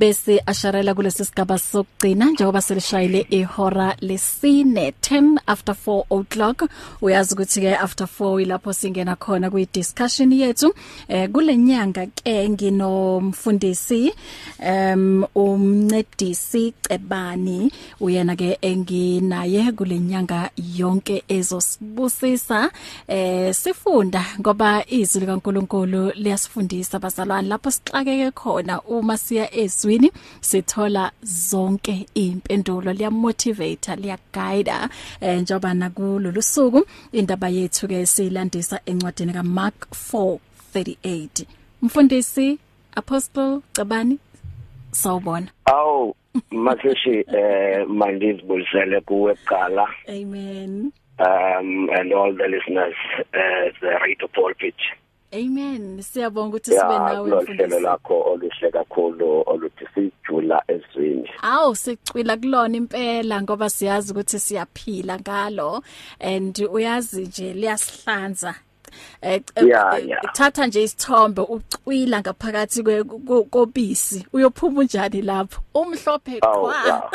bese asharela kulesi sigaba sokugcina njengoba selishayile ihora lesine 10 after 4 o'clock. Uyazi ukuthi ke after 4 ilapho singena khona kwi discussion yethu. Eh kulenyanga ke nginomfundisi um umncedisi Cebani. Uyena ke enginaye kulenyanga yonke ezosibusisa. Eh sifunda ngoba izwi likaNkuluNkulu liyasifundisa bazalwane lapho sixakeke khona uma siya ezwi ezwini sithola zonke impendulo. Liyamotivate liyaguide eh, njoba nakulolu suku indaba yethu ke silandisa encwadini kaMark 4:38 mfundisi apostle Cabani sawubona. Awu masishi eh mandizibulisele kuwe kuqala. Amen. Um and all the listeners uh, the radio pulpit. Amen. Siyabonga ukuthi sibe nawe mfundisi. Ya, lakho oluhle kakhulu oluthi sijula ezweni. Awu sicwila kulona impela ngoba siyazi ukuthi siyaphila ngalo. And uyazi nje liyasihlanza. Eh thatha nje isithombe ucwila ngaphakathi kobisi. Uyophuma unjani lapho? Umhlophe qwa.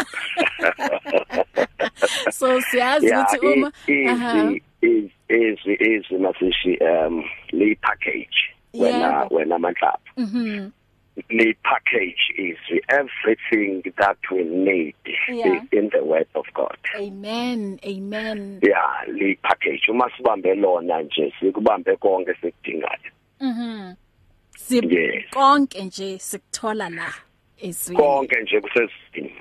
so siyazi ukuthi uma aha. Is is is masishi um le package wena wena manhlaba. Mhm the package is everything that we need yeah. in the word of God. Amen amen. Yeah le package uma sibambe lona nje sikubambe konke sekudingayo mhm sib konke nje sikuthola la. ezweni konke nje kusesizini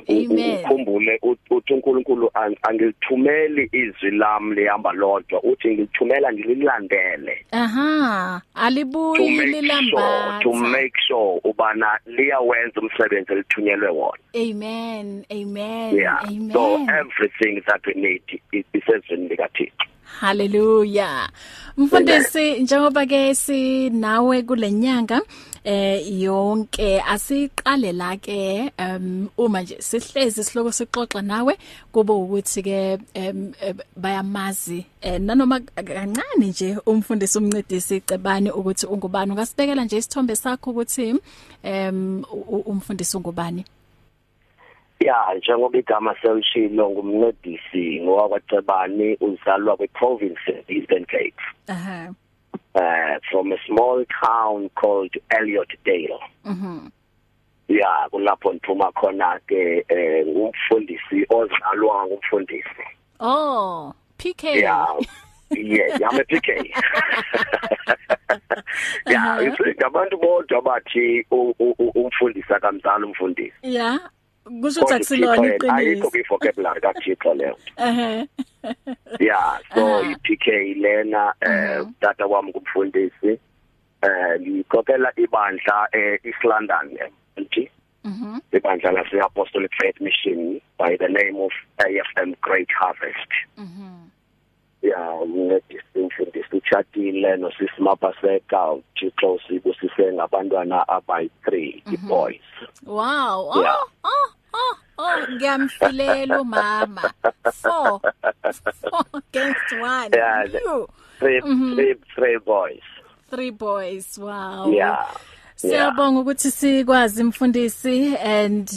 ukhumbule uthi uNkulunkulu angilithumeli izwi lami lihamba lodwa. Uthi ngilithumela ngililandele. Aha alibuyi lilamba to make sure ubana liyawenza umsebenzi elithunyelwe wona. Amen amen yeah. amen. so everything that we need is ezweni likaThixo. Hallelujah. Mfundisi njengoba ke sinawe kulenyanga eh yonke asiqale la ke um uma nje sihlezi sihloko sixoxa nawe kube ukuthi ke bayamazi eh nanoma kancane nje umfundisi umncedisi Cebani ukuthi ungubani ungasibekela nje isithombe sakho ukuthi um umfundisi ungubani Ya njengoba igama selishilo ngumncedisi ngowakwacebani uzalwa kweprovince Eastern Cape. Aha. Uh from a small town called Elliot Dale. Mhm. Ya kulapho niphuma khona ke eh ngumfundisi ozalwa ngumfundisi. Oh, PK. Ya. Yeah, yame PK. Ya, ngabantu bodwa bathi umfundisi akamzala umfundisi. Yeah. Kusho ukuthi akusilona iqiniso. Ayikho vocabulary kaThixo leyo ehe. Yeah so iPK lena eh tata wami kumfundisi eh ngikhokhela ibandla eEast London nje mhm. ibandla lase Apostolic Faith Mission by the name of AFM Great Harvest. Mhm. Ya ngedistinction uchatile nosisimaphaseka uthixo sibusise ngabantwana abayi 3 the boys wow oh yeah. oh. Oh ngiyamfilela umama 4 against 1 yeah three, mm -hmm. three three boys. Three boys. Wow. Yeah. Siyabonga ukuthi sikwazi mfundisi and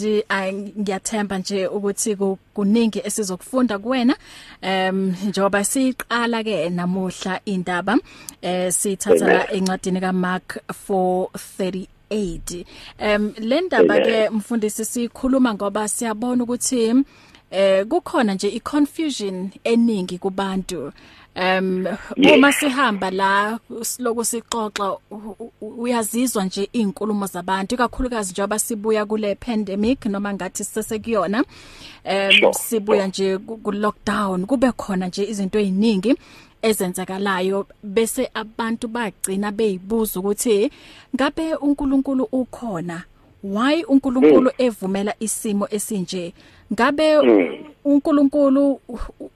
ngiyathemba nje ukuthi kuningi esizokufunda kuwena. Em njoba siqala ke namuhla indaba eh sithatha encwadini kaMark 4:38 em le ndaba ke mfundisi sikhuluma ngoba siyabona ukuthi eh kukhona nje iconfusion eningi kubantu. Um uma sihamba la siloku sixoxa uyazizwa nje izinkulumo zabantu ikakhulukazi njengoba sibuya kule pandemic noma ngathi sesekuyona um sibuya nje ku lockdown kube khona nje izinto eziningi ezenzakalayo bese abantu bagcina beyibuza ukuthi ngabe uNkulunkulu ukhona? Why uNkulunkulu evumela isimo esinje? Ngabe uNkulunkulu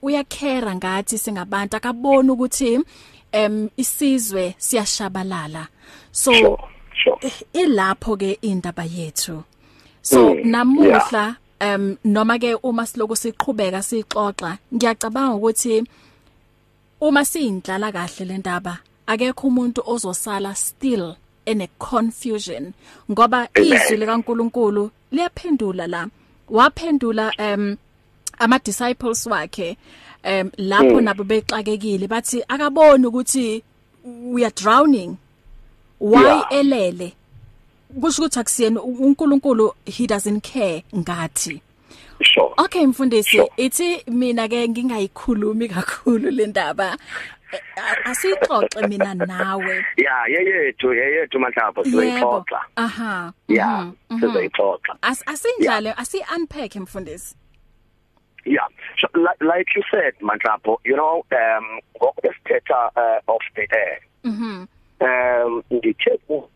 uyakhera ngathi singabantu? Akabona ukuthi em isizwe siyashabalala. So sure. ilapho ke indaba yethu. So mm, namuhla um noma ke uma siloku siqhubeka sixoxa ngiyacabanga ukuthi uma siyindlala kahle le ndaba akekho umuntu ozosala still ene confusion ngoba izwi likaNkuluNkulu liyaphendula la. Waphendula um ama disciples wakhe um lapho Mm. nabo bexakekile bathi akaboni ukuthi we are drowning. Why elele? Kusho ukuthi akusiyena uNkulunkulu he doesn't care ngathi. Sure. Okay mfundisi. Sure. ithi mina ke ngingayikhulumi kakhulu le ndaba. Eh, a- asixoxe mina nawe. Yeah yeyethu yeyethu manhlapha sizoyixoxa. Aha. Yeah mhm, mhm. sizoyixoxa. As asinjalo asi unpack mfundisi. Yeah, so, like, like you said, Mantrapo, you know, um, ngokwesithetha uh, off the air. Mhm. Um, ngithe ku-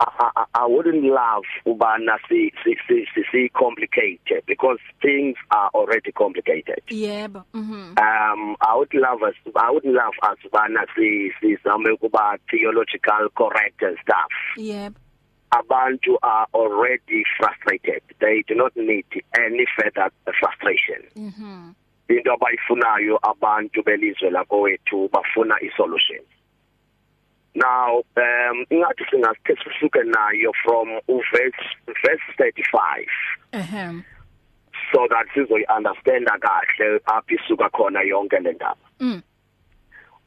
I, I, wouldn't love ubana si si si si, complicated because things are already complicated. Yebo. Mhm. Um, I would love us. I would love us ubana si si zame kuba theological correct and stuff. Yebo. Abantu are already frustrated. They do not need any further frustration. Mhm. into abayifunayo abantu belizwe lakowethu bafuna isolution now um ingathi singaske sisuke nayo from verse verse 35 Ehem. so that sizoyi understanda kahle apho isuka khona yonke le ndaba Mm.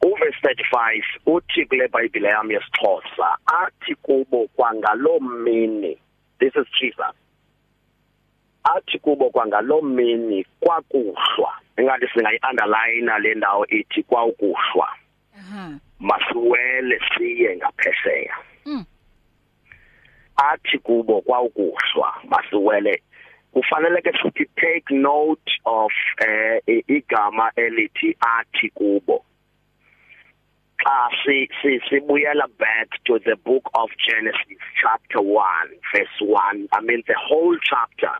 uverse 35 uthi kule bible yami yesixhosa athi kubo kwangaloo mini this is Jesus athi kubo kwangaloo mini kwakuhlwa engathi singayi-underline le ndawo ithi kwaukuhlwa Aha. Masiwele siye ngaphesheya. Mm. athi kubo kwaukuhlwa masiwele kufanele ke sithi take note of eh igama elithi athi kubo. Xa si si sibuyela back to the book of Genesis chapter 1 verse 1 I mean the whole chapter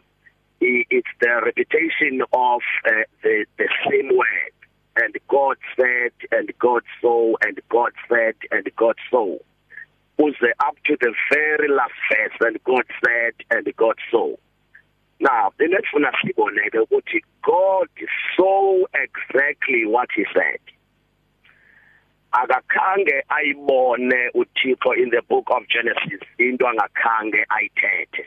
it's the repetition of uh, the the same word. And God said and God saw and God said and God saw. Was up to the very last verse and God said and God saw. Now lenefuna siboneke ukuthi God saw exactly what he said. Akakhange ayibone uThixo in the book of Genesis into angakhange ayithethe.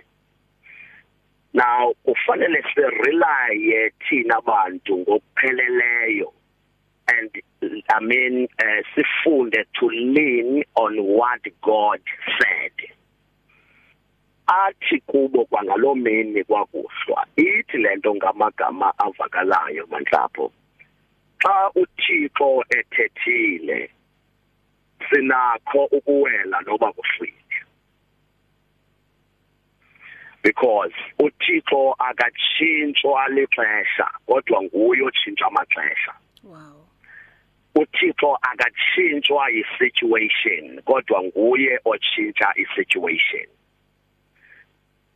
Now kufanele sirely thina abantu ngokupheleleyo. And i mean uh, sifunde to lean on what god said. Athi kubo kwangaloo mini kwakuhlwa. Ithi lento ngamagama avakalayo manhlapho. Xa uthixo ethethile sinakho ukuwela noba kuhlwile because uthixo akatshintshwa lixesha kodwa nguye otshintsha amaxesha. Wow. Uthixo akatshintshwa yisituation kodwa nguye otshintsha isituation.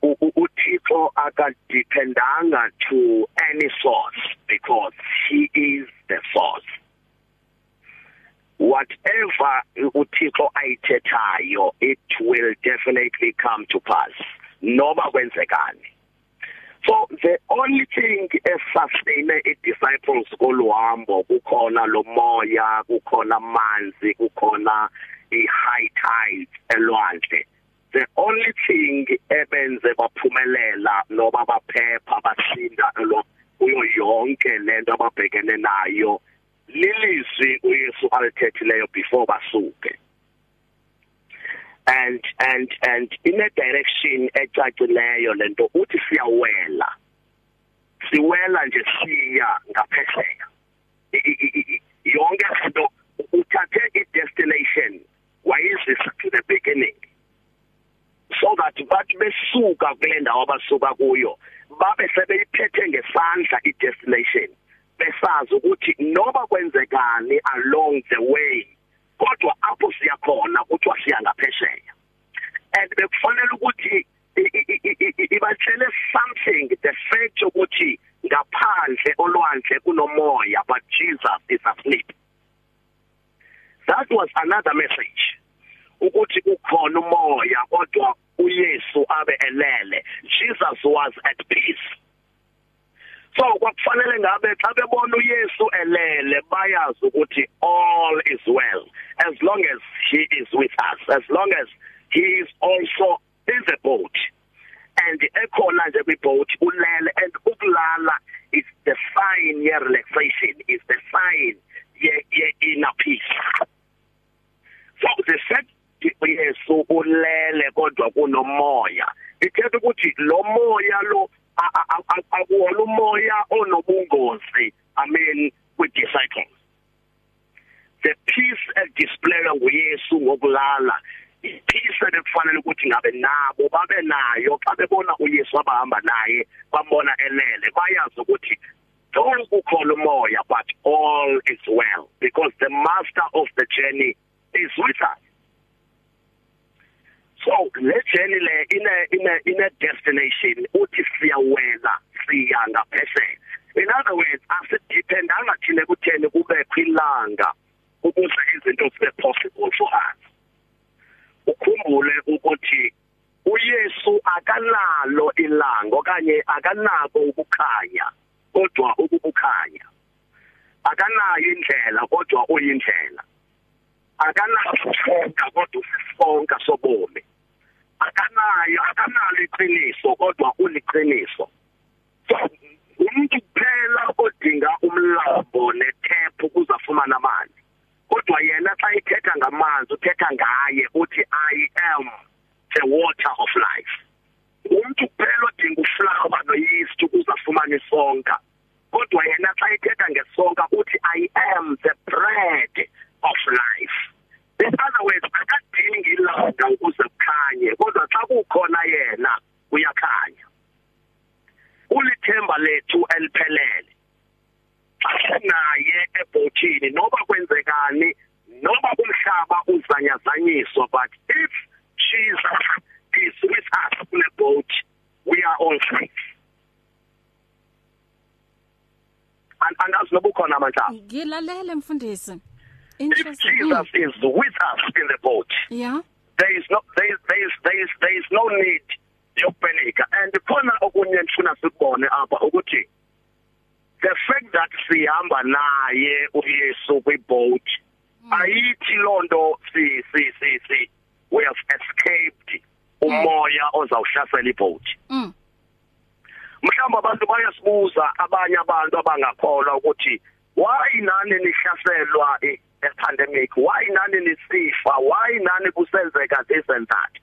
U- u- uthixo akadependanga to any source because he is the source. Whatever uthixo ayithethayo it will definitely come to pass. Noma kwenzekani. So the only thing esustain i-disciples koluhambo kukhona lo moya kukhona amanzi kukhona i-high tide elwandle. The only thing ebenze baphumelela noba baphepha basinda lo kuyo yonke lento ababhekene nayo lilizwi uYesu alithethileyo before basuke. And and and in a direction ecacileyo lento uthi siyawela. Siwela nje siya ngaphesheya. I- i- i- i- yonke into uthathe i-destination wayizisa to the beginning. So that bathi besuka kule ndawo abasuka kuyo babe sebeyiphethe ngesandla i-destination besazi ukuthi noba kwenzekani along the way kodwa apho siya khona kuthiwa siya ngaphesheya. And bekufanele ukuthi ibatshele something the fact ukuthi ngaphandle olwandle kunomoya but Jesus is asleep. That was another message ukuthi ukhona umoya kodwa uYesu abe elele. Jesus was at peace. So kwakufanele ngabe xa bebona uYesu elele bayazi ukuthi all is well as long as he is with us as long as he is also in the boat. And ekhona nje kwiboat ulele and ukulala is the sign ye relaxation is the sign ye ye inner peace. So the fact Yesu ulele kodwa kunomoya ithetha ukuthi lo moya lo umoya onobungozi i mean with disciples the peace displayed nguYesu ngokulala iphisa lekufanele ukuthi ngabe nabo babe nayo xa bebona uYesu abahamba naye bambona elele bayazi ukuthi don't ukhona umoya but all is well because the master of the journey is with us so le journey le in a in a in a destination uthi siyawela siya ngaphesheya in other words asidependanga thina kutheni kube khwilanga ukuze izinto zibe possible for us ukhumbule ukuthi uYesu akanalo ilanga okanye akanako ukukhanya kodwa ukubukhanya akanayo indlela kodwa uyindlela akanaso sonke kodwa usisonka sobomi akanayo akanalo iqiniso kodwa uliqiniso so umuntu kuphela odinga umlambo nethephu kuzafumana amanzi kodwa yena xa ithetha ngamanzi uthetha ngaye uthi i am the water of life umuntu kuphela odinga uflower noyeast ukuze afumane isonka kodwa yena xa ithetha ngesonka uthi i am the bread of life in other words akadingi ilanga ukuze kukhanye kodwa xa kukhona yena uyakhanya ulithemba lethu eliphelele naye ebhotini noba kwenzekani noba umhlaba uzanyazanyiswa but if Jesus is with us in the boat and andazi nobukhona amandla ngilalele mfundisi. If Jesus is with us in the boat yeah there is no there is there is there is, there is no need yokupenika and khona okunye ndifuna sikubone apha ukuthi the fact that sihamba naye uYesu kwiboat ayithi lonto si si si si we have escaped umoya ozawuhlasela iboat. Mm mhlawumbe abantu bayasibuza abanye abantu abangakholwa ukuthi why nani nihlaselwa epandemic why nani nisifa? Why nani kusenzeka this and that?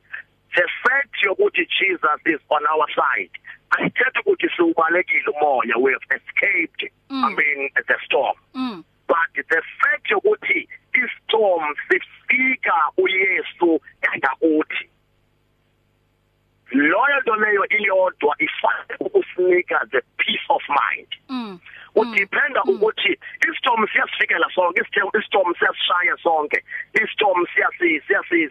The fact yokuthi Jesus is on our side ayithetha ukuthi siubalekile umoya we have escaped Mm. i mean the storm. Mm. But the fact yokuthi istorm sifika uYesu engakuthi loyo nto leyo iyodwa ifanele ukusinika the peace of mind. Mm. Udependa ukuthi istorm siyasifikela sonke istorm siyasishaya sonke istorm siyasi siyasi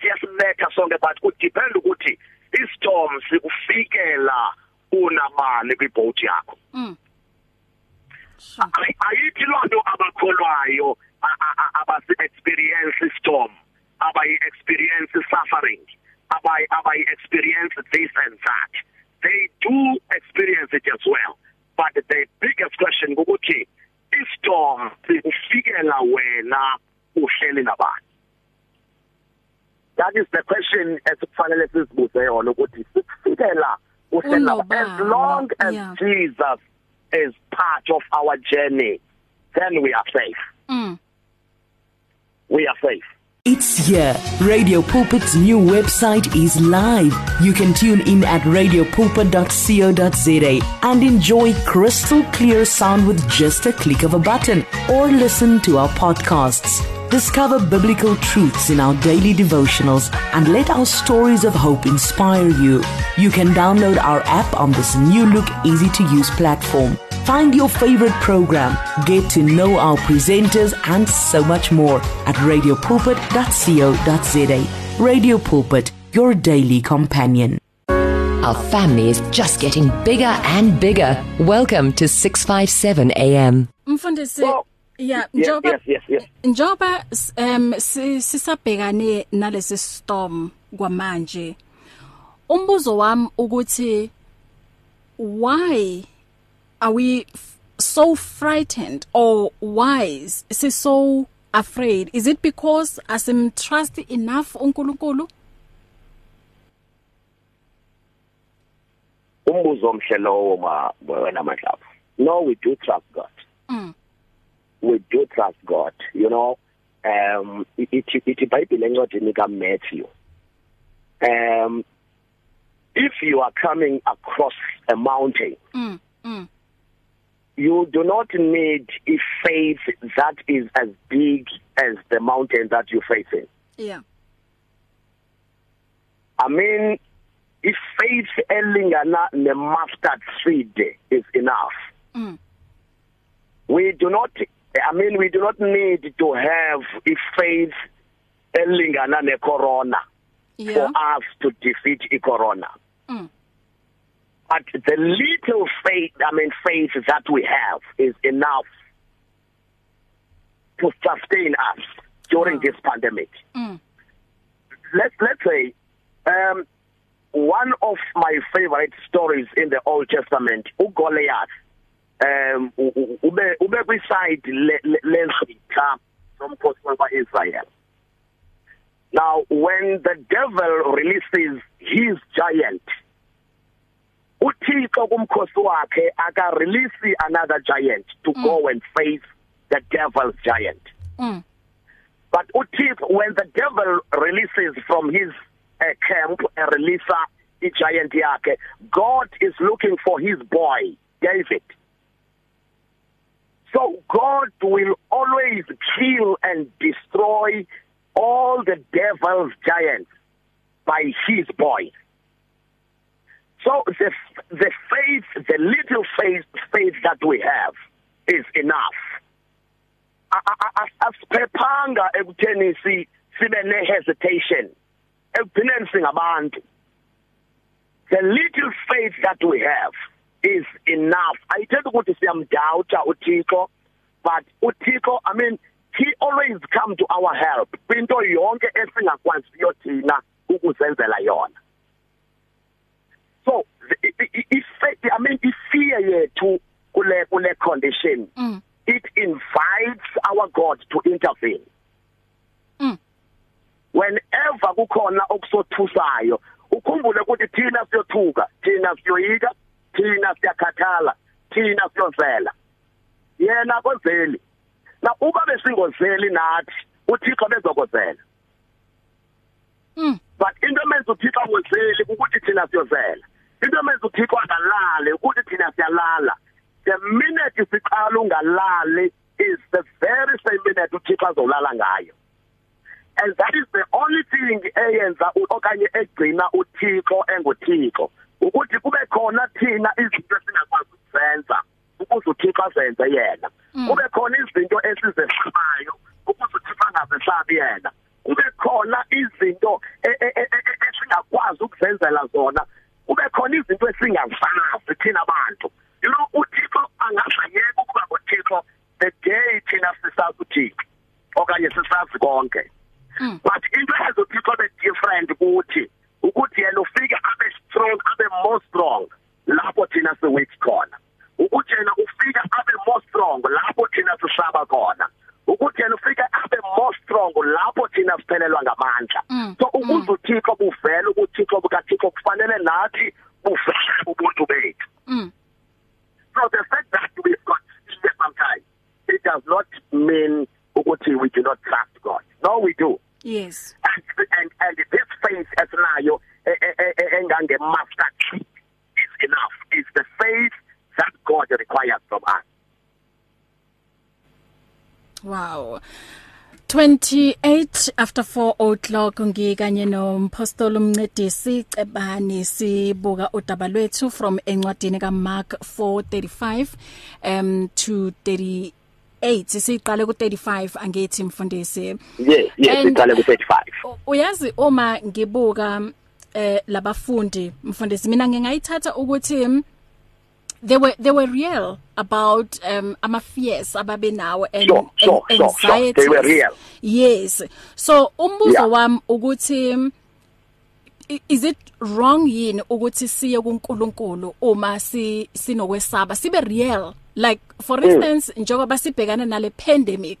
siyasibetha sonke but kudependa ukuthi istorm sikufikela unabani kwiboat yakho. Mm. Ay- ayithi lonto abakholwayo abasi experience storm abayi experience suffering? Abayi abayi experience this and that? They do experience it as well. But the biggest question ukuthi istorm sikufikela wena uhleli nabani? That is the question esikufanele sizibuze yona ukuthi sikufikela uhleli nabani? As long as yeah. Jesus is part of our journey then we are safe. Mm. We are safe. It's here. Radio Pulpit's new website is live. You can tune in at radiopulpit.co.za and enjoy crystal clear sound with just a click of a button or listen to our podcasts. Discover biblical truths in our daily devotionals and let our stories of hope inspire you. You can download our app on this new look, easy to use platform. Find your favorite program, get to know our presenters, and so much more at radiopulpit.co.za. Radio Pulpit, your daily companion. Our family is just getting bigger and bigger. Welcome to 657 AM. mfundisi Well, yeah yes njoba yes yes yes njoba s- em si- sisabhekane nalesi storm kwamanje. Umbuzo wami ukuthi why are we f- so frightened or why is is so afraid? Is it because asim trust enough uNkulunkulu? Umbuzo omhle lowo ma wena madlapha no we do trust god. Mm. We do trust god you know. Um ithi ithi bible encwadini ka Matthew. Um if you are coming across a mountain mm mm. you do not need a faith that is as big as the mountain that you're facing yeah. I mean if faith elingana ne mustard seed is enough mm. we do not i mean we do not need to have a faith elingana ne corona yeah. for us to defeat i corona. Mm. But the little faith i mean faith that we have is enough to sustain us during Wow. this pandemic. Mm. Let's let's say um one of my favorite stories in the Old Testament uGoliath um ube ube kwiside lensitha somkhosi waseIsrael now when the devil releases his giant uThixo kumkhosi wakhe aka release another giant to mm. go and face the devil's giant. Mm. But uThixo when the devil releases from his uh, camp a releaser i giant yakhe God is looking for his boy David. So God will always kill and destroy all the devil's giants by his boy so the the faith the little faith faith that we have is enough. Asiphephanga ekutheni si sibe ne hesitation ekugcineni singabantu. The little faith that we have is enough ayithethi ukuthi siyamdoubt uThixo but uThixo i mean he always come to our help into yonke esingakwaziyo thina ukuzenzela yona so if i mean ifear yethu kule kule condition mm it invites our God to intervene. Mm. Whenever kukhona okusothusayo, ukhumbule ukuthi thina siyothuka, thina siyoyika, thina siyakhathala, thina siyozela. Yena kozeli. Na uba besingozeli nathi, uThixo bezokozela. mm But into emenza uThixo angozeli ukuthi thina siyozela. Into emenza uThixo angalale ukuthi thina siyalala. the minute siqala ungalali is the very same minute uThixo azolala ngayo and that is the only thing eyenza okanye egcina uThixo enguThixo ukuthi kube khona thina izinto esingakwazi ukuzenza ukuze uThixo azenze yena. Kube khona izinto esizesabayo ukuze uThixo angazesabi yena. Kube khona izinto esingakwazi ukuzenzela zona. Kube khona izinto esingazazi thina abantu. You know uThixo angashayeka ukuba uThixo the day thina sisazi uThixo okanye sisazi konke. Mm. but into ezo uThixo be different kuthi ukuthi yena ufike abe strong abe more strong lapho thina si weak khona ukuthi yena ufika abe more strong lapho thina sishaba khona ukuthi yena ufika abe more strong lapho thina siphelelwa ngamandla Mm. so ukuze uThixo kuvela ukuthi uThixo bukaThixo kufanele nathi buvele ubuntu bethu mm So the fact that we've got fear sometimes, it does not mean ukuthi we do not trust God. No, we do. yes And and, and this faith esinayo engange mustard seed is enough. It's the faith that God requires from us. Wow. 28 after 4 o'clock ngikanye nompostoli umncedisi Cebani sibuka udaba lwethu from encwadini kaMark 4:35 um to 38 siqale ku 35 angithi mfundisi Yes, yes, And- iqale ku 35. U- uyazi uma ngibuka eh labafundi mfundisi mina ngingayithatha ukuthi mm, they were they were real about um ama fears ababenawo and, Sure, sure, and sure, sure. anxieties They were real. yes so umbuzo Yeah. wami ukuthi is it wrong yini ukuthi siye kuNkulunkulu uma si sinokwesaba sibe real like for instance njengoba sibhekana nale pandemic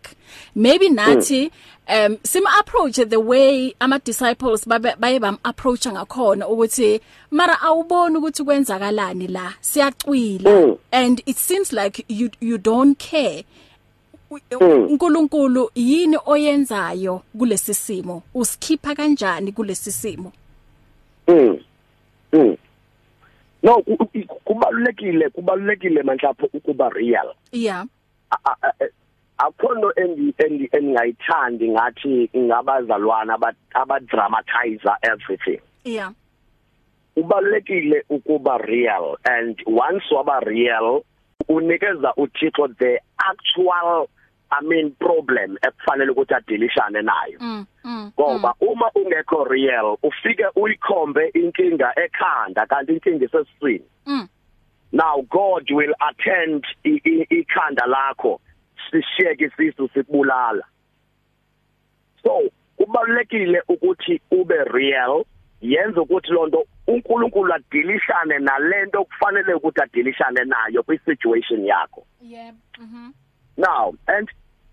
maybe nathi um sim approach the way ama disciples baye bam approach ngakhona ukuthi mara awuboni ukuthi kwenzakalani la? Siyacwila. And it seems like you you don't care. uNkulunkulu yini oyenzayo kulesi simo? Usikhipha kanjani kulesi simo? Mm. Mm. No ku- ku- kubalulekile kubalulekile manhlapho ukuba real. yeah A- a- a- Akhono endi endi engayithandi ngathi ngabazalwana aba aba dramatize everything. yeah Ubalulekile ukuba real and once waba real unikeza uThixo the actual I mean problem ekufanele ukuthi adilishane nayo. mm mm ngoba uma ungekho real ufike uyikhombe inkinga ekhanda kanti inkinga isesiswini. Mm. Now god will attend i- i- ikhanda lakho sishiyeke isisu sibulala. So kubalekile ukuthi ube real yenza ukuthi lonto uNkulunkulu adilishane nalento kufanele ukuthi adilishane nayo kwi situation yakho. Yeah mhm. Now and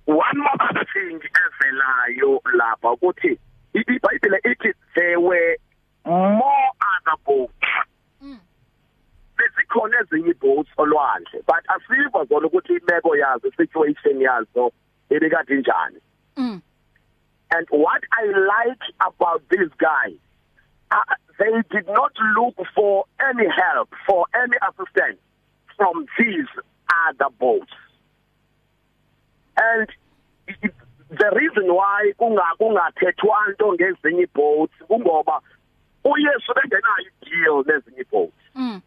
one more other thing evelayo lapha ukuthi iBhayibheli ithi there were more other boats besikhona ezinye boats olwandle but asiva zona ukuthi imeko yazo situation yazo ebekade njani mm. And what i like about these guys uh, they did not look for any help for any assistance from these other boats and the reason why kunga kungathethwa into ngezinye boats kungoba uYesu bengenayo deal nezinye boats mm.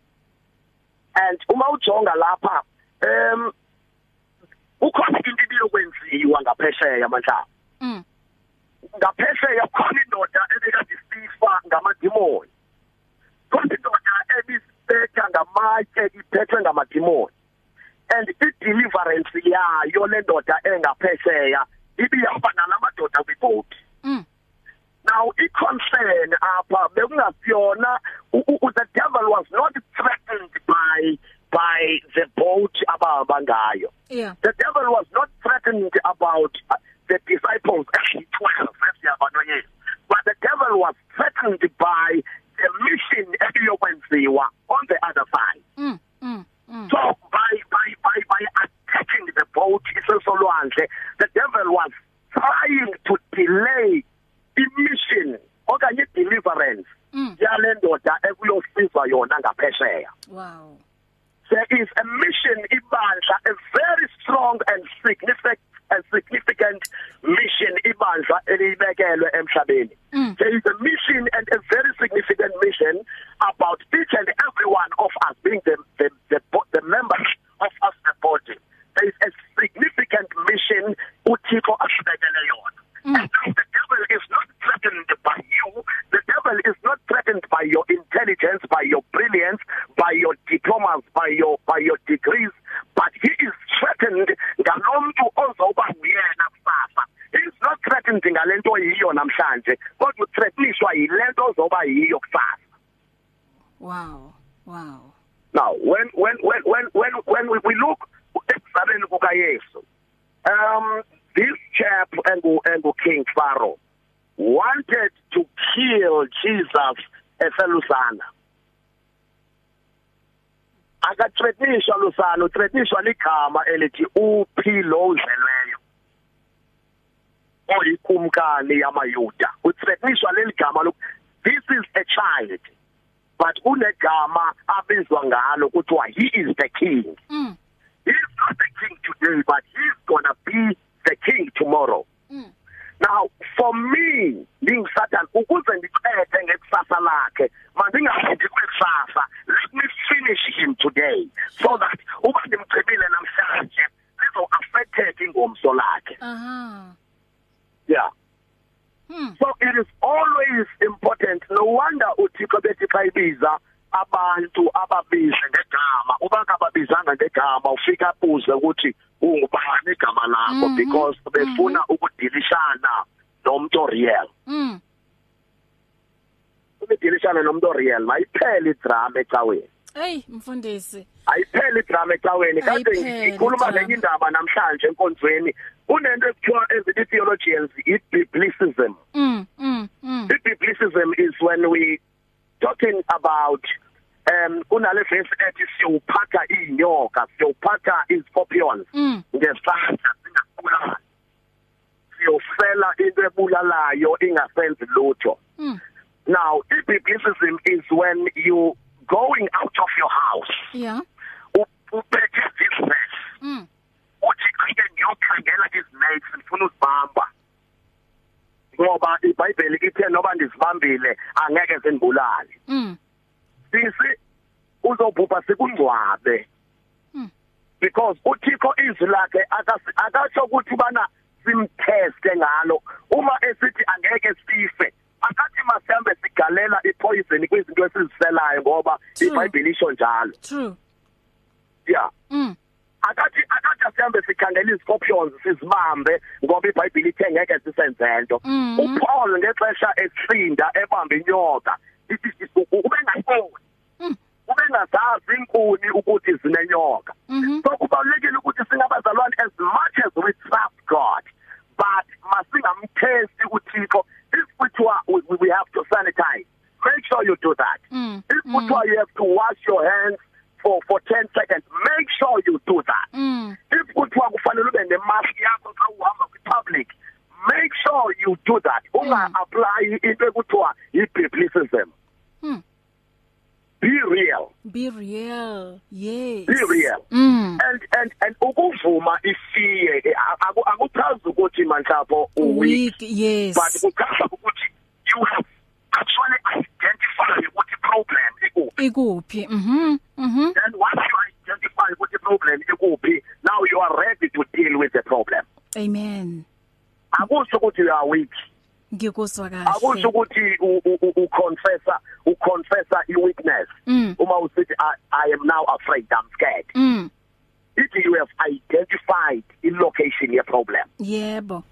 And uma ujonga lapha em ukhona into ibiyokwenziwa ngaphesheya manhlaba mm. Ngaphesheya khona indoda ebekade isifa ngamadimoni. Khona indoda ebisibetha ngamatye iphethwe ngamadimoni. And i-deliverance yayo le ndoda engaphesheya ibihamba nalamadoda kwibhoti mm. Now i-concern apha bekungasiyona the devil was not threatened by by the boat abahamba ngayo. Yeah. The devil was not threatened about uh, the disciples actually 12 yes. But the devil was threatened by the mission ebiyokwenziwa on the other side. Mm mm mm. So by by attacking the boat isesolwandle the devil was trying to delay i-mission okanye i-deliverance Mm. yale ndoda ekuyosizwa yona ngaphesheya wow there is a mission ibandla a very strong and significant and significant mission ibandla elibekelwe emhlabeni Mm. there is a mission and a very significant mission about each and every one of us being the the the, the members of us the body there is a significant mission uThixo asibekele yona. Mm. and the devil is not threatened by you. The devil is not threatened by your intelligence by your brilliance by your diplomas by your by your degrees but he is threatened ngalomuntu ozoba uyena kusasa he is not threatened ngalento yiyo namhlanje kodwa uthreatenishwa yilento ozoba yiyo kusasa wow wow. Now when when when when when when we look ekuzaleni kukaYesu. Um this chap engu engu King Pharaoh wanted to kill Jesus eselusana akathreatenishwa lusana uthreatenishwa ligama elithi uphi lo udlelweyo oyikumkani yamayuda. Uthreatenishwa leligama loku this is a child but unegama abizwa ngalo kuthiwa he is the king. Mm. He's not the king today but he's going to be the king tomorrow mm now for me ngingisatan ukuze ndiqede ngekusasa lakhe mandingahambi kwekusasa let me finish him today so that uba ndimchibile namhlanje lizo affected ingomso lakhe aha yeah hmm so it is always important no wonder uthixo bethi xa ibiza abantu ababize ngegama uba ngababizanga ngegama ufika buze ukuthi ungubani igama lakho Mhm, because befuna ukudilishana nomuntu real mm ukudilishana uxoxisana nomuntu oreal mayiphele idrama ecaweni. Hey mfundisi. Ayiphele idrama ecaweni kade Ayipheli ngikhuluma idrama. ngenye indaba namhlanje enkonzweni kunento ekuthiwa ezithi theologians i-biblicism. Mm mm mm. I-biblicism is when we talking about um kunale verse ethi siyuphatha inyoka siyuphatha iscorpions Mm. ngesandla singakubulali siyofela into ebulalayo ingasenzi lutho Mm. now i-biblicism is when you going out of your house yeah u- uphethe this verse mm uthi ake ngiyokhangela izinakes ngifuna uzibamba ngoba iBhayibheli ithe noba ndizibambile angeke zingibulali mm sisi uzobhubha sikungcwabe Hmm. because uThixo izwi lakhe akasi- akasho ukuthi bana simteste ngalo uma esithi angeke sife akathi masihambe sigalela ipoison kwizinto esiziselayo ngoba True. iBhayibheli njalo true. Yeah. Mm. Akathi akathi sihambe sikhangela iziscorpions sizibambe ngoba iBhayibheli ithe ngeke sisenze nto. Mhm. uPaul ngexesha esinda ebamba inyoka ithi ube ngayiboni Mm. ube ngazazi inkuni ukuthi zinenyoka. Mhm. so kubalulekile ukuthi singabazalwane as much as we trust God but masingamthesti uThixo if we, we have to sanitize. Make sure you do that. Mm, if kuthiwa you have to wash your hands for for 10 seconds. Make sure you do that. Mm. If kuthiwa kufanele ube nemask yakho xa uhamba kwi-public make sure you do that. Unga-apply into ekuthiwa yi-biblicism. Hmm. be real. Be real. Yes. Be real. Mm. And and and ukuvuma ifiye eh, aku- akuchazi ukuthi manhlapho uweak weak. Yes. But kuchaza ukuthi you have actually identified ukuthi problem ikuphi. Ikuphi? Mhm mhm. And once you identify ukuthi problem ikuphi now you are ready to deal with the problem. Amen. Akusho ukuthi you are weak. Ngikuzwa akusho kahle ukuthi u- u- u- uconfessa uconfessa i-weakness Mm. uma usithi I, i am now afraid i'm scared. Mm. Ithi you have identified i-location ye problem yebo.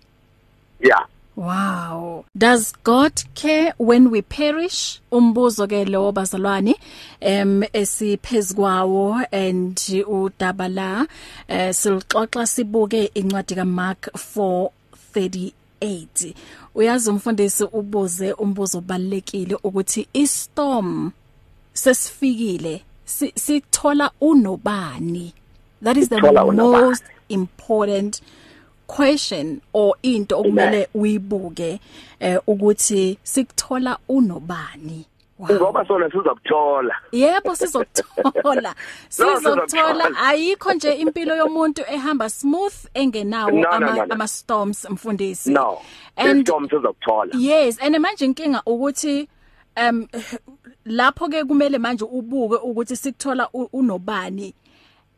Yeah. Wow. Does God care when we perish? Umbuzo ke lo bazalwane em esiphezukwawo and udaba la eh silixoxa sibuke incwadi kaMark 4:38. Uyazi umfundisi ubuze umbuzo obalekile ukuthi istorm sesifikile si- sithola unobani. That is the Sithola unobani. most important question or into okumele uyibuke eh ukuthi sikuthola unobani ngoba sona sizokuthola. Yebo sizokuthola. Sizokuthola. Sizokuthola. ayikho nje impilo yomuntu ehamba smooth engenawo No, no, ama, no, no. ama storms mfundisi. No. And istorm sizokuthola. Yes and manje inkinga ukuthi um lapho ke kumele manje ubuke ukuthi sikuthola u- unobani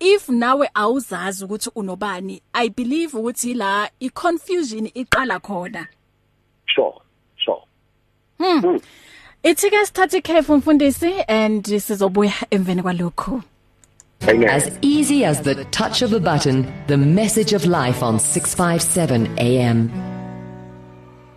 if nawe awuzazi ukuthi unobani i believe ukuthi la i confusion iqala khona. Sure sure. Ithi ke sithathe ikhefu mfundisi and sizobuya emveni kwalokho As easy as the touch of a button, the message of life on 657 AM.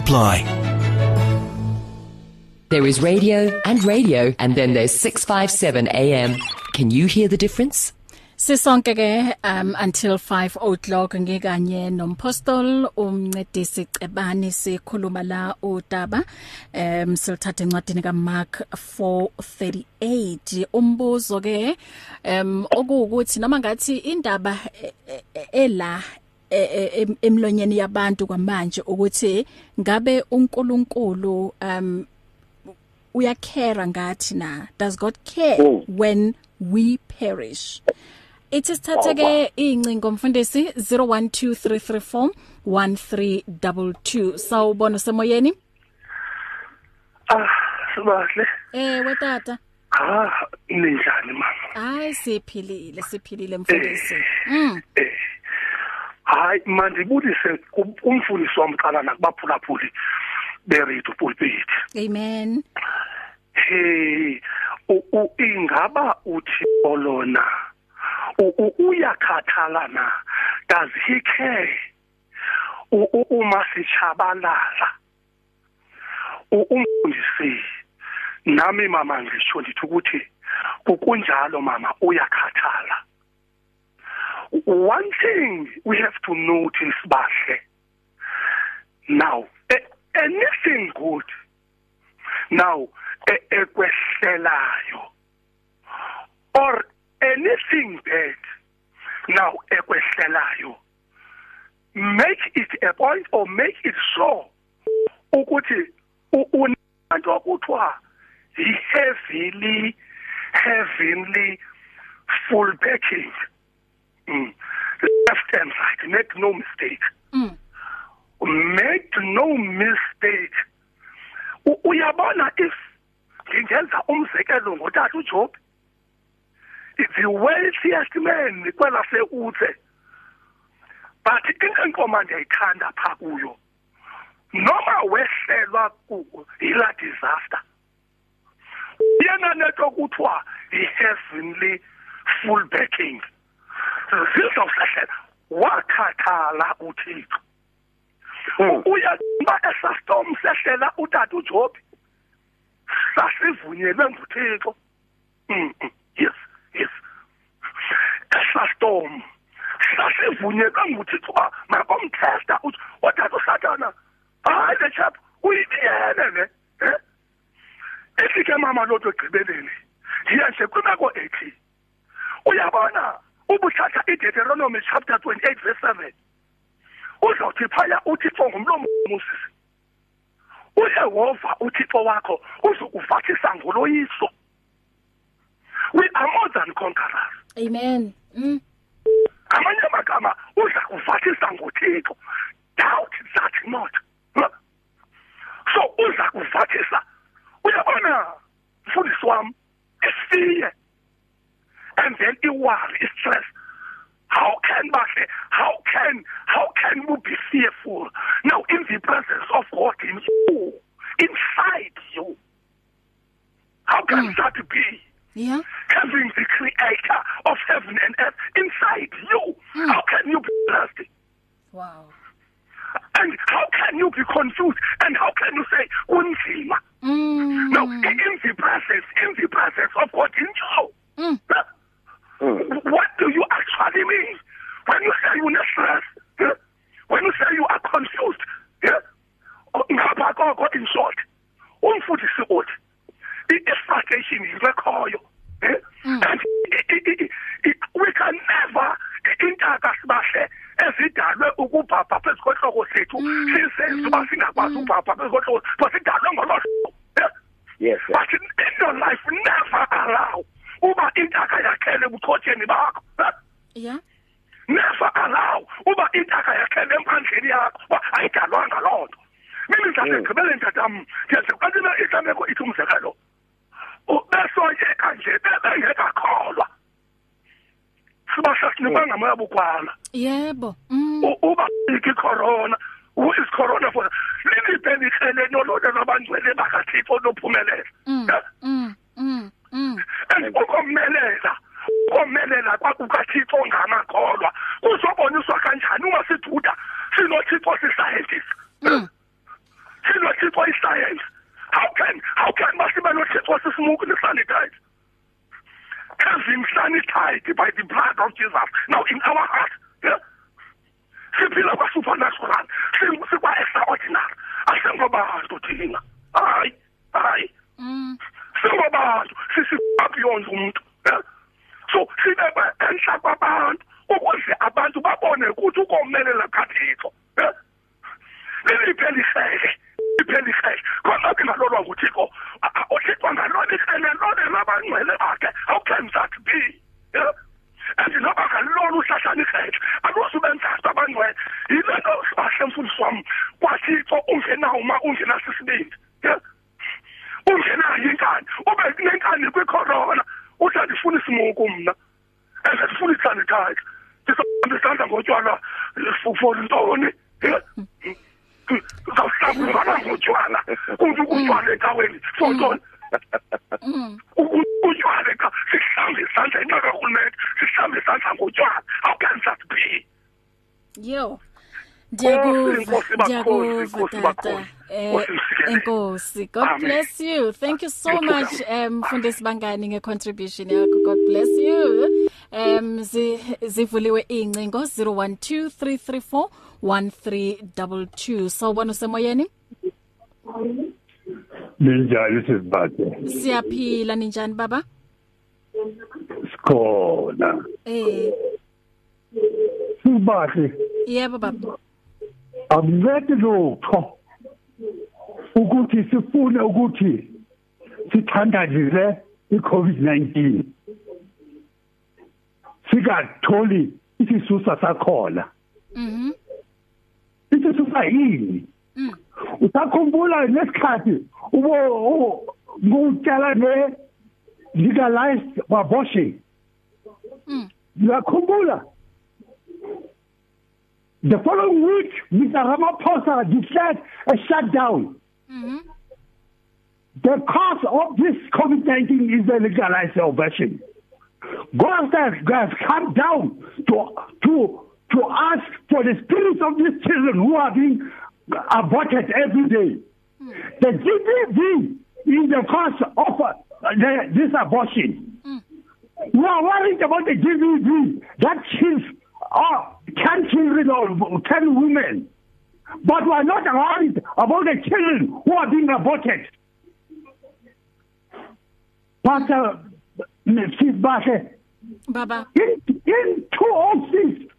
apply. There is radio and radio, and then there's 657 AM. Can you hear the difference? Sisonke ke um until 5 o'clock ngikanye nompostol umncedisi Cebani sikhuluma la udaba um silithatha encwadini kaMark 4:38 umbuzo ke um okuwukuthi noma ngathi indaba e- e- ela e- e- em- emlonyeni yabantu kwamanje ukuthi ngabe uNkulunkulu um uyakhera ngathi na? Does god care Mm. when we perish? Ithi sithathe ke incingo mfundisi 0123341322 sawubona semoyeni? Ah sibahle. Ewe tata ah ninjani mama. Hayi siphilile siphilile mfundisi. Mm. eh. Hayi mandibulise kum- kumfundisi wami qala nakubaphulaphuli beredu pulpit. Amen. Hey ingaba uthi olona? Uyakhathala na does he care? Uma sichabalala U- umfundisi nami mama ngisho ndithi ukuthi kunjalo mama uyakhathala. One thing we have to notice bahle now anything good now e- ekwehlelayo or anything bad now ekwehlelayo make it a point or make it sure ukuthi unanto okuthiwa i-heavily heavenly full backing mm. left and right make no mistake. Mm. Make no mistake. Uyabona if ngingenza umzekelo ngotata uJob the wealthiest man kwela seuthe but inkomo ndiyayithanda pha kuyo noma wehlelwa ku- yila disaster yena neto kuthiwa i-heavenly full backing. Zizawusehlela wakhathala uthixo uyakuba esastorm sehlela utata uJob sasivunyelwe nguThixo yes yes esastorm sasivunyelwe nguThixo uthi watata uSathana hayi le chap uyibiyele le eh efike mama lotho egqibeleni ndiye nje kwimeko ethi uyabona ubuthatha iDeuteronomy chapter 28 verse 7 uzawuthi phaya uthixo ngumlomo Moses uyehova uthixo wakho uzokuvathisa ngoloyiso. We are more than conquerors. Amen. Mm. Amanye amagama uza kuvathisa ngothixo. Doubt that not. So uza kuvathisa. Uyabona mfundisi wami isiye and then iworry istress how can bahle how can how can you be fearful? Now in the presence of god in you inside you how can Mm. that be? Yeah. Having the creator of heaven and earth inside you? Mm. how can you be blessed? Wow. And how can you be confused? And how can you say unzima mm. Now in the presence in the presence of god in you Mm. what do you actually mean when you say you're stress yeah? when you say you are confused yeah? Oh, ngapha koko in short umfundisi uthi i-frustration yinto ekhoyo eh? Mm. and i- i- i- i- we can never intaka sibahle ezidalwe ukubhabha phezu kohloko sethu Mm. sisenze uba singakwazi ukubhabha phezu kohloko but sidalwe ngolo hlobo yeah? yes sir. but in, in your life never allow uba intaka yakhele ebuchotsheni bakho eh? yeah never allow uba intaka yakhele emphandleni yakho uba ayidalwanga loo nto mimi ndizasegqibeleni tatam ndiyaziqalela islameko ithi umzekelo U- besoyeka nje bebengekakholwa siba sasinikanga moya bukwala yebo mm U- uba icorona who is corona for liliphe lihlele nololo lwabangcwele bakathixo lophumelela mm Eh? mm mm mm and ukomelela ukomelela kwakukathixo ngamakholwa kuzoboniswa kanjani uma siduda sinothixo siscientist Mm. sinothixo iscience how can how can masibe nothixo sismuku nesanitize having sanitized by the blood of Jesus now in our heart yeah? siphila kwa-supernatural si- sikwa-extraordinary asingobantu thina hayi hayi mm singobantu sisibabeyond umuntu yeah? so sibebe enhla kwabantu ukuze abantu babone ukuthi ukomelela kathixo yeah? liliphe lihlele liphe lihlele khona ke ngalolwa nguthixo A- a- uthixo ngalona ihlele lone msikele. enkosi god Amen. bless you. Thank you so Thank you, much um mfundisi bangani ngecontribution yakho god bless you. Um zi- zivuliwe incingo 0123341322 sawubona usemoyeni? Linjani sizibathe siyaphila ninjani baba? Sikhona. Eh. Sibahle yebo baba. Akuncedi lutho. Ukuthi sifune ukuthi sithandazile iCovid-19. Sikatholi isisusa sakhona. Mhm. Isisusa yini? Mm. usakhumbula nesikhathi ubo ngokutshala ne legalized abortion? Mm. uyakhumbula the following week Mr Ramaphosa declared a shutdown. Mhm the cause of this COVID-19 is the legalized abortion God has, has come down to to to ask for the spirits of these children who are being aborted every day. The GBV is the cause of uh, the, this abortion. We are worried about the GBV that kills uh, 10 children or 10 women. But we are not worried about the children who are being aborted. Pastor Mrs. Bashe, baba in, in 206,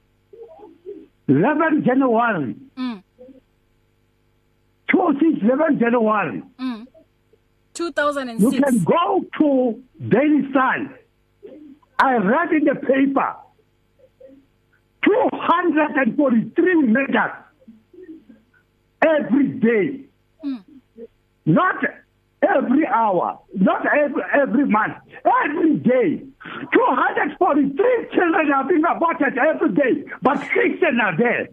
11 January, mm 206, 11 January, mm you 2006 can go to Daily Sun. I read in the paper 243 megas every day. Mm. Not every hour, not every, every month, every day. 243 children are being aborted every day, but Christians are there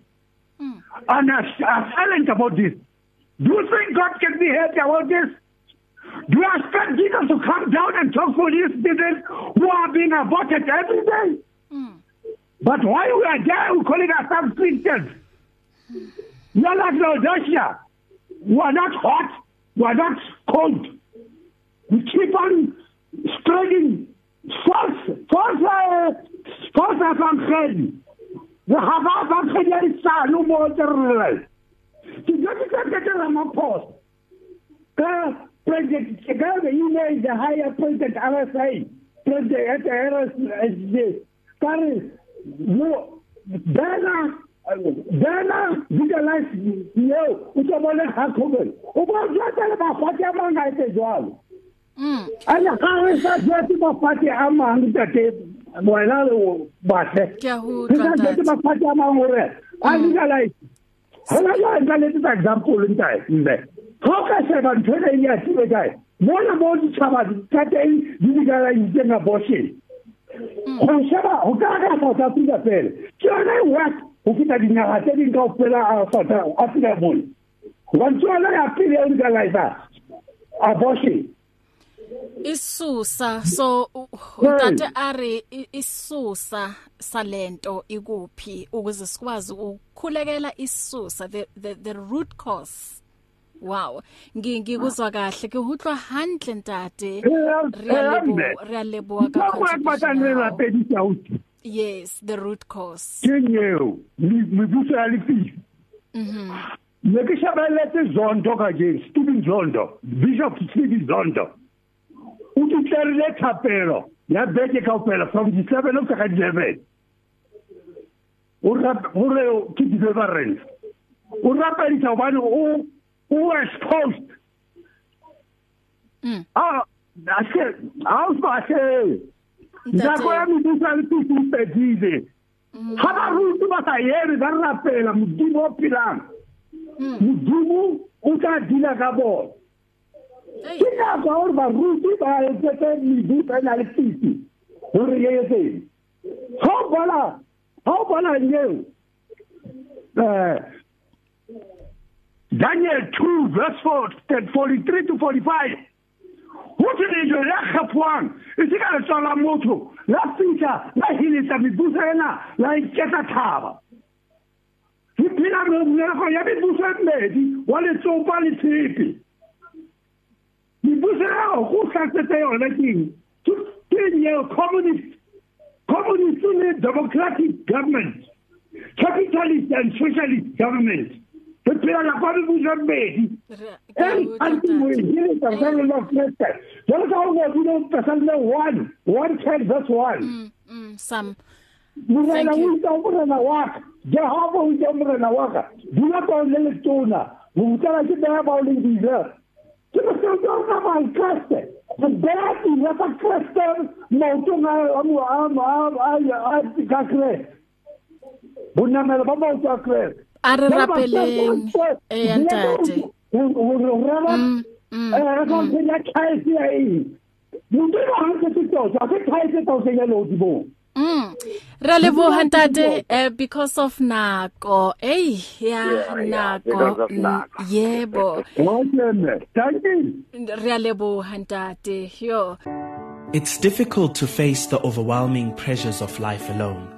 Mm. and are, are silent about this. Do you think God can be happy about this? Do you expect Jesus to come down and talk for these children who are being aborted every day? Mm. But why we are there, we calling ourselves Christians? We are like Laodicea. We are not hot. We are not cold. We keep on spreading false, false, uh, false evangeli. We have evangeli son, no more terror. Ke jwetse ka tete Ramaphosa. Ka President Kagame, you know, is the higher President RSA, President at RSA. Ka re, no, bana bana legalize yo o tlo bone Jacobin o bo jwetsa le mafati a mang a etse jwalo mm ane ga re sa jwetse mafati a mang tate wena le batle ke a ho re sa jwetse tlata mafati a mang gore a legalize hona jwale nka letsetsa example ntae mme ga o ka sheba ntho ena e atile kae mona mo ditšhaba tsa teng di legalizetseng abortion. Go sheba go ka ka south africa fela ke yona e go feta dinaga tse ding kao fela a south africa mone gobane ke yona ya pele ya legaliza abortion. Isusa so utate ari i- isusa salento ikuphi ukuze sikwazi ukukhulekela isusa the the, the root cause? Wow Ngi- ngikuzwa kahle. Ke utlwa hantle ntate Re a lebo- re a leboha ka contribution ya hao. pedisa auti yes the root cause. Ke nyeo mebuso ya lefifi mhm ne ke shebeletse zondo ka jeng stephen zondo bishop stephen zondo. O tutlerile thapelo ya beke kaofela from di-seven o sega di-eleven o rap- gore ke deliverance o rapedisa gobane o o exposed mm. A ase a o sebase nako ya mebuso ya lefifi o fedile. Ga baruti ba sa eme ba rapela modimo o phelang. Modimo o tla dila ka bona. Ke na kwa hore baruti ba etsetse mebuso e na le fiti hore e etseng ha o bona ha o bona eo eh Daniel 2 verse 4 43 to 45 ho tshwanetse le kgapwang e se ka letsola motho la fihla la hiletsa mebuso ena la iketsa thaba. Re phela merego ya mebuso e mmedi wa letsopa le tshepe. Mebuso eo go tlatsetse yona keng ke eo communist communist le democratic government capitalist and socialist government? Phela la kwa mebuso e mmedi antiwehile kasale la kreste jalo ka go ngwadile kasale 1 110 verse 1 mm, mm, some morena o itse morena wa ka jehova o itse morena wa ka dula bao le letona botala ke beya bao le dile ke mosebetsi wa rona bakreste re beya dile tsa kreste maotong ka kreste bonamelo ba maoto a kreste a re rapeleng eh ntate mm eh ka phela thaisi ya eng motho ba ha se tsotsa ke thaisi tsa o senya lo dibong Mm. Ra leboha ntate uh, because of nako. Ey ya nako. Mm, Yebo. thank you Ra leboha ntate. Yo. It's difficult to face the overwhelming pressures of life alone.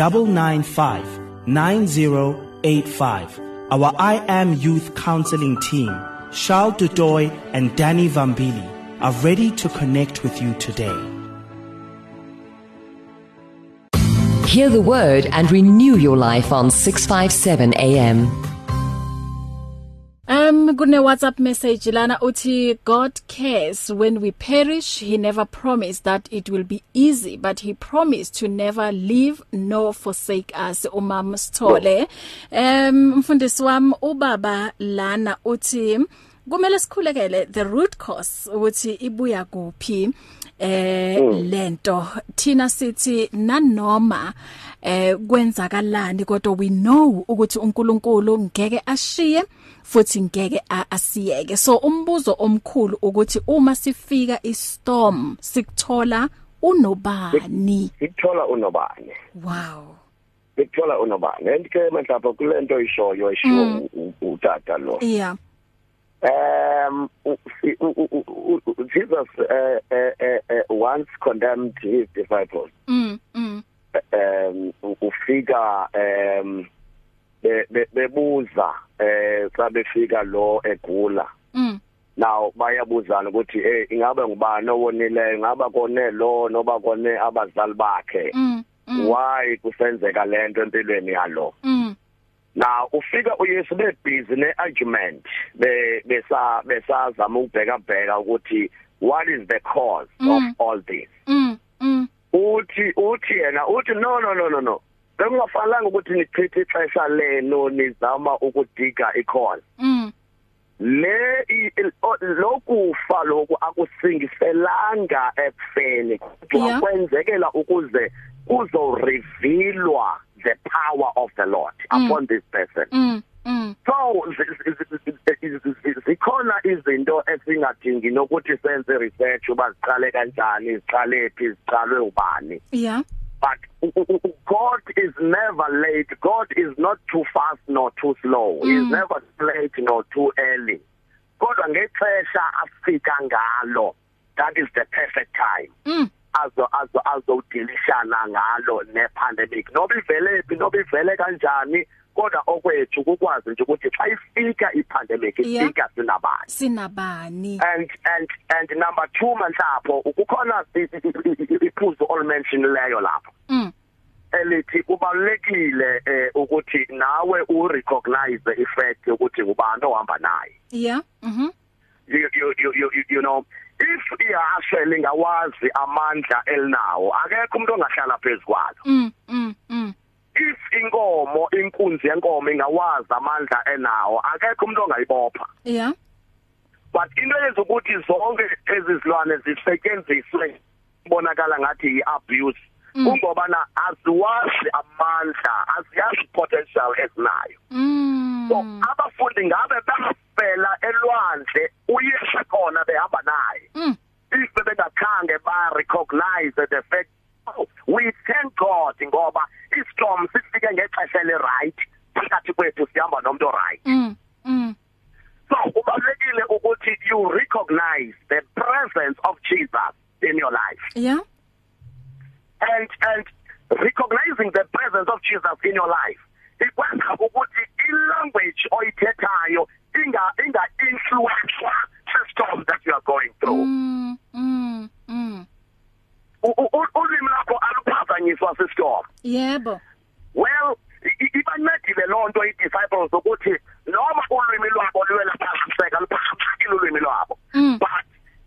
995 9085. Our I Am Youth Counseling team, Charles Dudoy and Danny Vambili, are ready to connect with you today. Hear the word and renew your life on 657 AM. Um kune WhatsApp message lana uthi God cares when we perish. He never promised that it will be easy but he promised to never leave nor forsake us. Umama Sithole. Um mfundisi wami ubaba lana uthi kumele sikhulekele the root cause ukuthi ibuya kuphi eh lento thina sithi nanoma eh kwenzakalani kodwa we know ukuthi uNkulunkulu ngeke ashiye futhi ngeke asiyeke so umbuzo omkhulu ukuthi uma sifika istorm sikuthola unobani Sikuthola unobani. wow Sikuthola unobani. And ke mhlawumbe kulento ishoyo eshiwo utata lo. yeah Um Jesus uh, uh, uh, once condemned his disciples. mm mm um ufika um bebuza eh sabefika lo egula. Mm. Now bayabuzana ukuthi eh ingabe ngubani owonileyo? Ngaba kone lo noba kone abazali bakhe? Mm mm. Why kusenzeka lento empilweni yalo? Mm. Now ufika uYesu bebusy neargument be besa besazama ukubheka bheka ukuthi what is the cause Mm. of all this? Uthi uthi yena uthi no no no no no. Bekungafanelanga ukuthi nichithe ixesha leno nizama ukudiga ikhona mm. Le i- il- o- lokufa lokhu akusingiselanga ekufeni kodwa Yeah. kwenzekela ukuze kuzo revealwa the power of the Lord Mm. upon this person. Mm mm. So zi- zi- zi- zi- zi- zikhona izinto esingadingi nokuthi senze research uba ziqale kanjani ziqale phi ziqalwe ubani. Yeah. But God is never late. God is not too fast nor too slow. He is Mm. never too late nor too early. Kodwa ngexesha afika ngalo that is the perfect time. Mm. Azo azo azodilishana ngalo nepandemic. Noba ivele phi noba ivele kanjani kodwa okwethu ukwazi nje ukuthi xa ifika ipandemic Yeah. ifika sinabani. Sinabani? And and and number 2 manhlapho ukukhona iphuzu olmentionleyo lapho. Mm. Elithi kubalekile eh, ukuthi nawe urecognize ifact ukuthi ubani ohamba naye. Yeah mhm you you you you, you know if ihashe lingawazi amandla elinawo akekho umuntu ongahlala phezukwalo mm mm mm. If inkomo inkunzi yenkomo ingawazi amandla enawo. Akekho umuntu ongayibopha. Yeah. But into yenza ukuthi zonke ezizilwane zisetshenziswe ibonakala ngathi iabuse kungoba na aziwazi amandla aziyazi potential esinayo mm. So abafundi ngabe bafela elwandle uyesha khona behamba naye. Mm. If bebengakhange ba recognize the fact we thank God ngoba istorm sifike ngexesha le right phakathi kwethu sihamba nomuntu right mm mm. So kubalekile ukuthi you recognize the presence of Jesus in your life. Yeah. And and recognizing the presence of Jesus in your life ikwenza ukuthi ilanguage oyithethayo inga inga influence system that you are going through. Mm mm mm. Ulimi lakho aluphazanyiswa sistom yebo. Well ibancedile lonto i-disciples ukuthi noma ulwimi lwabo luwela phasiseka luphasisile ulwimi lwabo Mm. but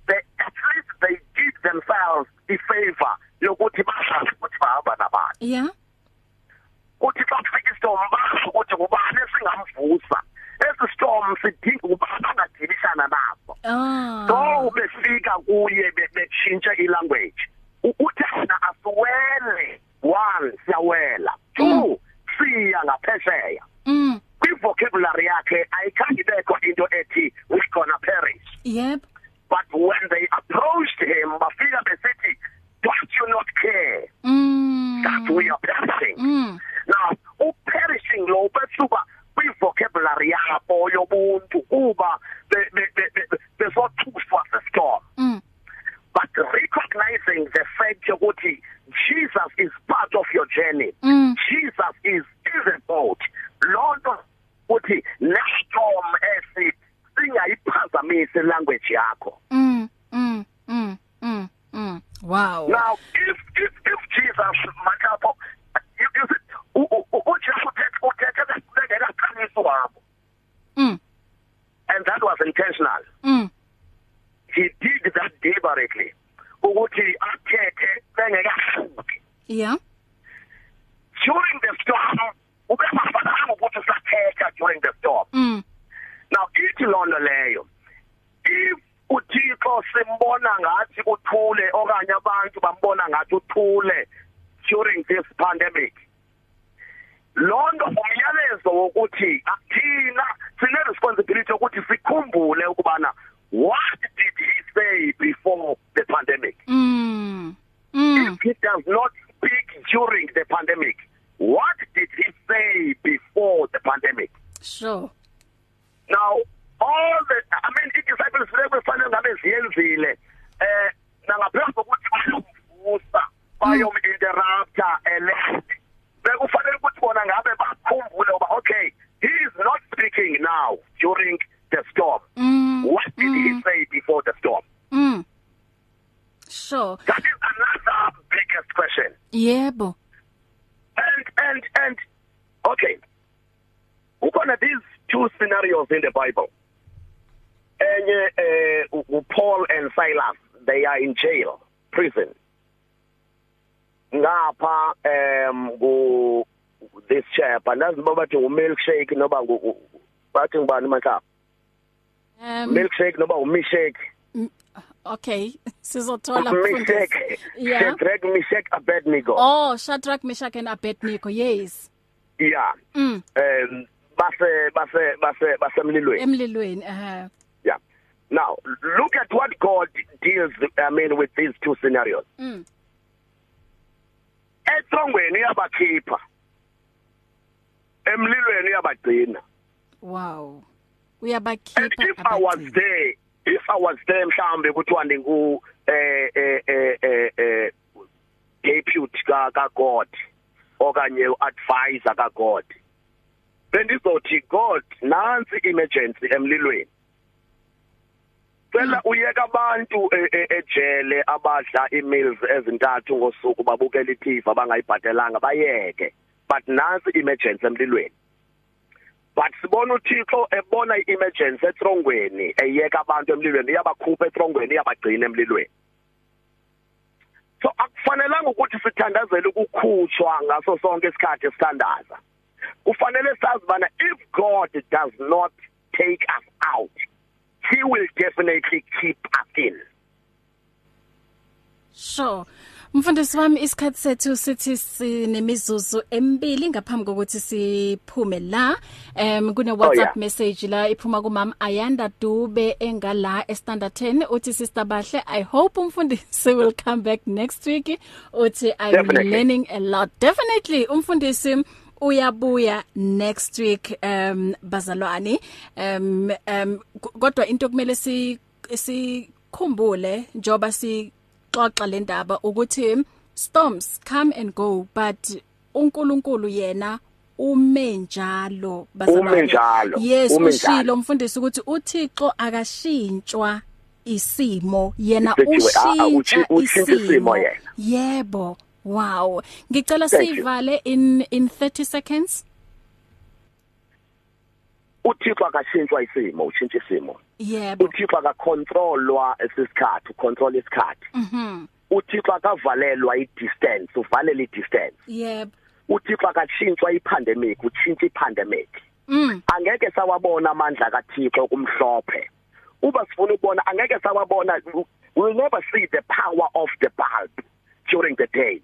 they at least they did themselves the favor yokuthi basazi ukuthi bahamba nabantu yeah kuthi xa kufika istorm basho ukuthi ngubani esingamvusa. Esi storm sidinga ubani ongadilishana naso ah. So befika kuye be- betshintshe ilanguage. U- uthana asiwele one siyawela. Two siya ngaphesheya. Mm. Kwivocabulary yakhe ayikhange ibekho into ethi we gonna perish. Yebo but when they approached him bafika besithi don't you not care? Mm. That we are perishing. Mm. Now uperishing lo besuka kwivocabulary yabo yobuntu kuba be- be- be- be- besothuswa sistorm mm but recognizing the fact ukuthi Jesus is part of your journey. Mm. Jesus is is a boat lonto uthi nestorm esi singayiphazamisi language yakho. Mm mm mm mm mm. Wow. Now if if if Jesus makapo you you see u- u- u- uJesu uthethe uthethe bengekaqalisi wabo mm and that was intentional mm he did that deliberately ukuthi athethe bengekasuki yeah during the storm ubesafananga ukuthi sathetha during the storm mm now ithi lona leyo if uthixo simbona ngathi uthule okanye abantu bambona ngathi uthule during this pandemic lonto umyalezo wokuthi athina sine responsibility ukuthi sikhumbule ukubana what did he say before the pandemic mm mm if he does not speak during the pandemic what did he say before the pandemic sure now all the i mean i-disciples bebefanele ngabe ziyenzile eh nangaphezulu kokuthi bayomvusa bayom-interrupta elect bekufanele ukuthi bona ngabe bakhumbule uba okay he is not speaking now during the storm mm what did he mm, say before the storm mm sure that is another biggest question yebo and and and okay. Kukhona these two scenarios in the bible. Enye eh u- u- Paul and Silas they are in jail prison. Ngapha um ku this chap andazi uba bathi umilkshake noba ngu- u- bathi ngibani manje um milkshake noba umishake okay. Sizothola mfundisi. yeah. Shadrach Meshach Abednego oh Shadrach Meshach and Abednego yes. Yeah. Mm. Um base base base basemlilweni emlilweni. Eh Yeah. Now, look at what God deals, I mean, with these two scenarios. mm. Etrongweni yabakhipha. Emlilweni yabagcina. wow. Uyabakhipha if I was there, if I was there mhlambe kuthiwa ndingu eh eh eh eh eh deputy ka ka God okanye advisor ka God. Bendizothi God nansi emergency emlilweni. Cela uyeka abantu e- e- ejele abadla imeals ezintathu ngosuku babukela iTV abangayibhadelanga bayeke but nansi emergency emlilweni but sibona uThixo ebona i-emergency etrongweni eyeka abantu emlilweni iyabakhupha etrongweni iyabagcina emlilweni. So akufanelanga ukuthi sithandazele ukukhutshwa ngaso sonke isikhathi esithandaza kufanele sazi bana if god does not take us out he will definitely keep us in. Sure. Mfundisi wami isikhathi sethu sithi sinemizuzu emibili ngaphambi kokuthi siphume la. Em kune WhatsApp oh, yeah. message la iphuma kumama Ayanda Dube engala eStandard 10 uthi sister Bahle I hope umfundisi will come back next week uthi I'm Definitely. learning a lot. Definitely umfundisi uyabuya next week um bazalwane um um kodwa into kumele si sikhumbule njoba si xoxa le ndaba ukuthi storms come and go but uNkulunkulu yena ume njalo bazalwane ume njalo yes ushilo umfundisi ukuthi uThixo akashintshwa isimo yena ushintsha isimo yebo wow. Ngicela sivale in in 30 seconds. uThixo akashintshwa isimo ushintsha isimo. Yebo. uThixo akacontrolwa esisikhathi ucontrol isikhathi. Mhm. uThixo akavalelwa idistance uvalela idistance. Yebo. uThixo akashintshwa ipandemic utshintsha ipandemic. Mm. Angeke sawabona amandla kaThixo kumhlophe. Uba sifuna ukubona angeke sawabona we will never see the power of the bulb during the day.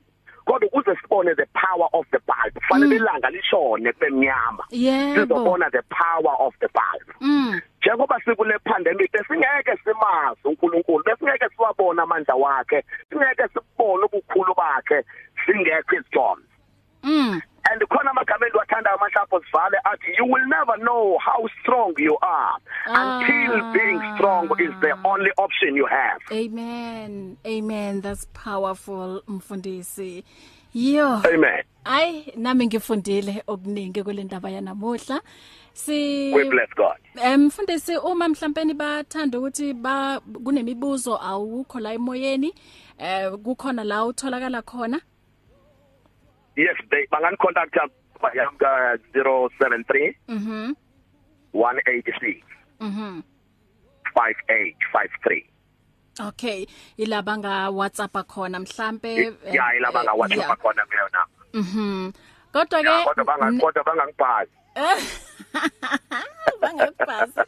Kodwa ukuze sibone the power of the bulb kufanele Mm. ilanga lishone kube mnyama Yebo. sizobona the power of the bulb mm njengoba sikule pandemic besingeke simazi uNkulunkulu besingeke siwabona amandla wakhe singeke sibone ubukhulu bakhe singekho isithombe mm. And khona amagama endiwathandayo amahlapho sivale athi you will never know how strong you are until Ah. being strong is the only option you have. Amen. Amen. That's powerful mfundisi. Yo. Amen. Ay nami ngifundile okuningi kule ndaba yanamuhla. Si we bless god. Mfundisi uma mhlawumbe bathanda ukuthi ba kunemibuzo awukho la emoyeni eh kukhona la utholakala khona yes they bangani contact bayam ka 073 Mhm 186 mhm 5853 Okay ilaba nga WhatsApp khona mhlambe ya ilaba nga WhatsApp khona kuyona. Mhm Kodwa Ya, ke kodwa bangakodwa bangangibhazi bangakupasa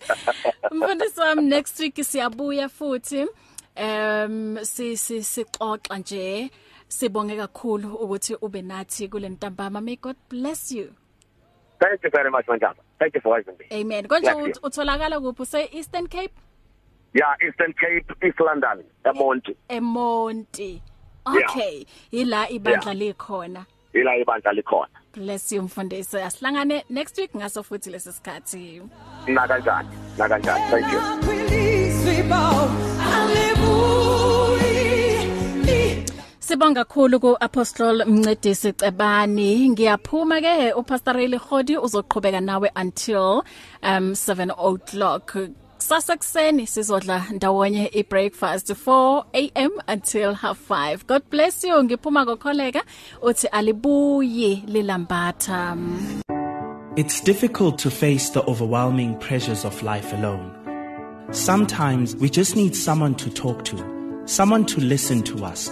Mfundisi wami next week siyabuya futhi. Um si si sixoxa nje. Sibonge kakhulu ukuthi ube nathi kule ntambama. May God bless you. Thank you very much manjaba thank you for having me. Amen. Konje Bless you. ut- utholakala kuphi? Use Eastern Cape? Yeah eastern cape east london emonti. eMonti. Okay. Ila ibandla likhona. Ila ibandla likhona. Bless you mfundisi. Asihlangane next week ngaso futhi lesikhathi na kanjani na kanjani thank you. Sibonga kakhulu ku Apostle Mncedisi Cebani. Ngiyaphuma ke uPastor Riley Khodi uzoqhubeka nawe until um 7 o'clock. Sasa kuseni sizodla ndawonye i-breakfast 4 am until half 5 God bless you. Ngiphuma kokholeka uthi alibuyi lilambatha. It's difficult to face the overwhelming pressures of life alone. Sometimes we just need someone to talk to, someone to listen to us.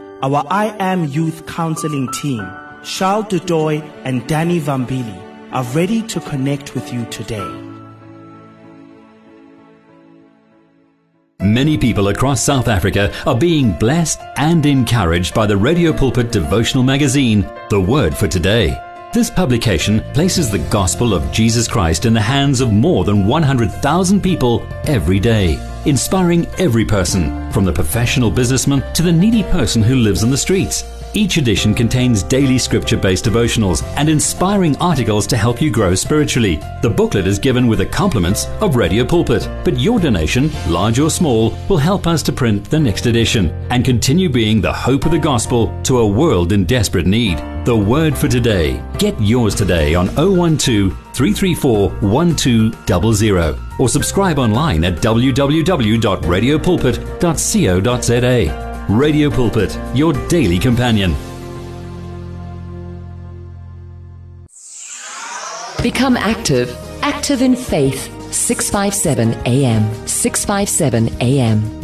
Our I Am Youth Counseling team, Charles Dudoy and Danny Vambili, are ready to connect with you today. Many people across South Africa are being blessed and encouraged by the Radio Pulpit devotional magazine, The Word for Today. This publication places the gospel of Jesus Christ in the hands of more than 100,000 people every day, inspiring every person, from the professional businessman to the needy person who lives on the streets. Each edition contains daily scripture based devotionals and inspiring articles to help you grow spiritually. The booklet is given with the compliments of Radio Pulpit, but your donation, large or small, will help us to print the next edition and continue being the hope of the gospel to a world in desperate need. The word for today. Get yours today on 012 334 1200 or subscribe online at www.radiopulpit.co.za. Radio Pulpit, your daily companion. Become active, active in faith. 657 AM. 657 AM.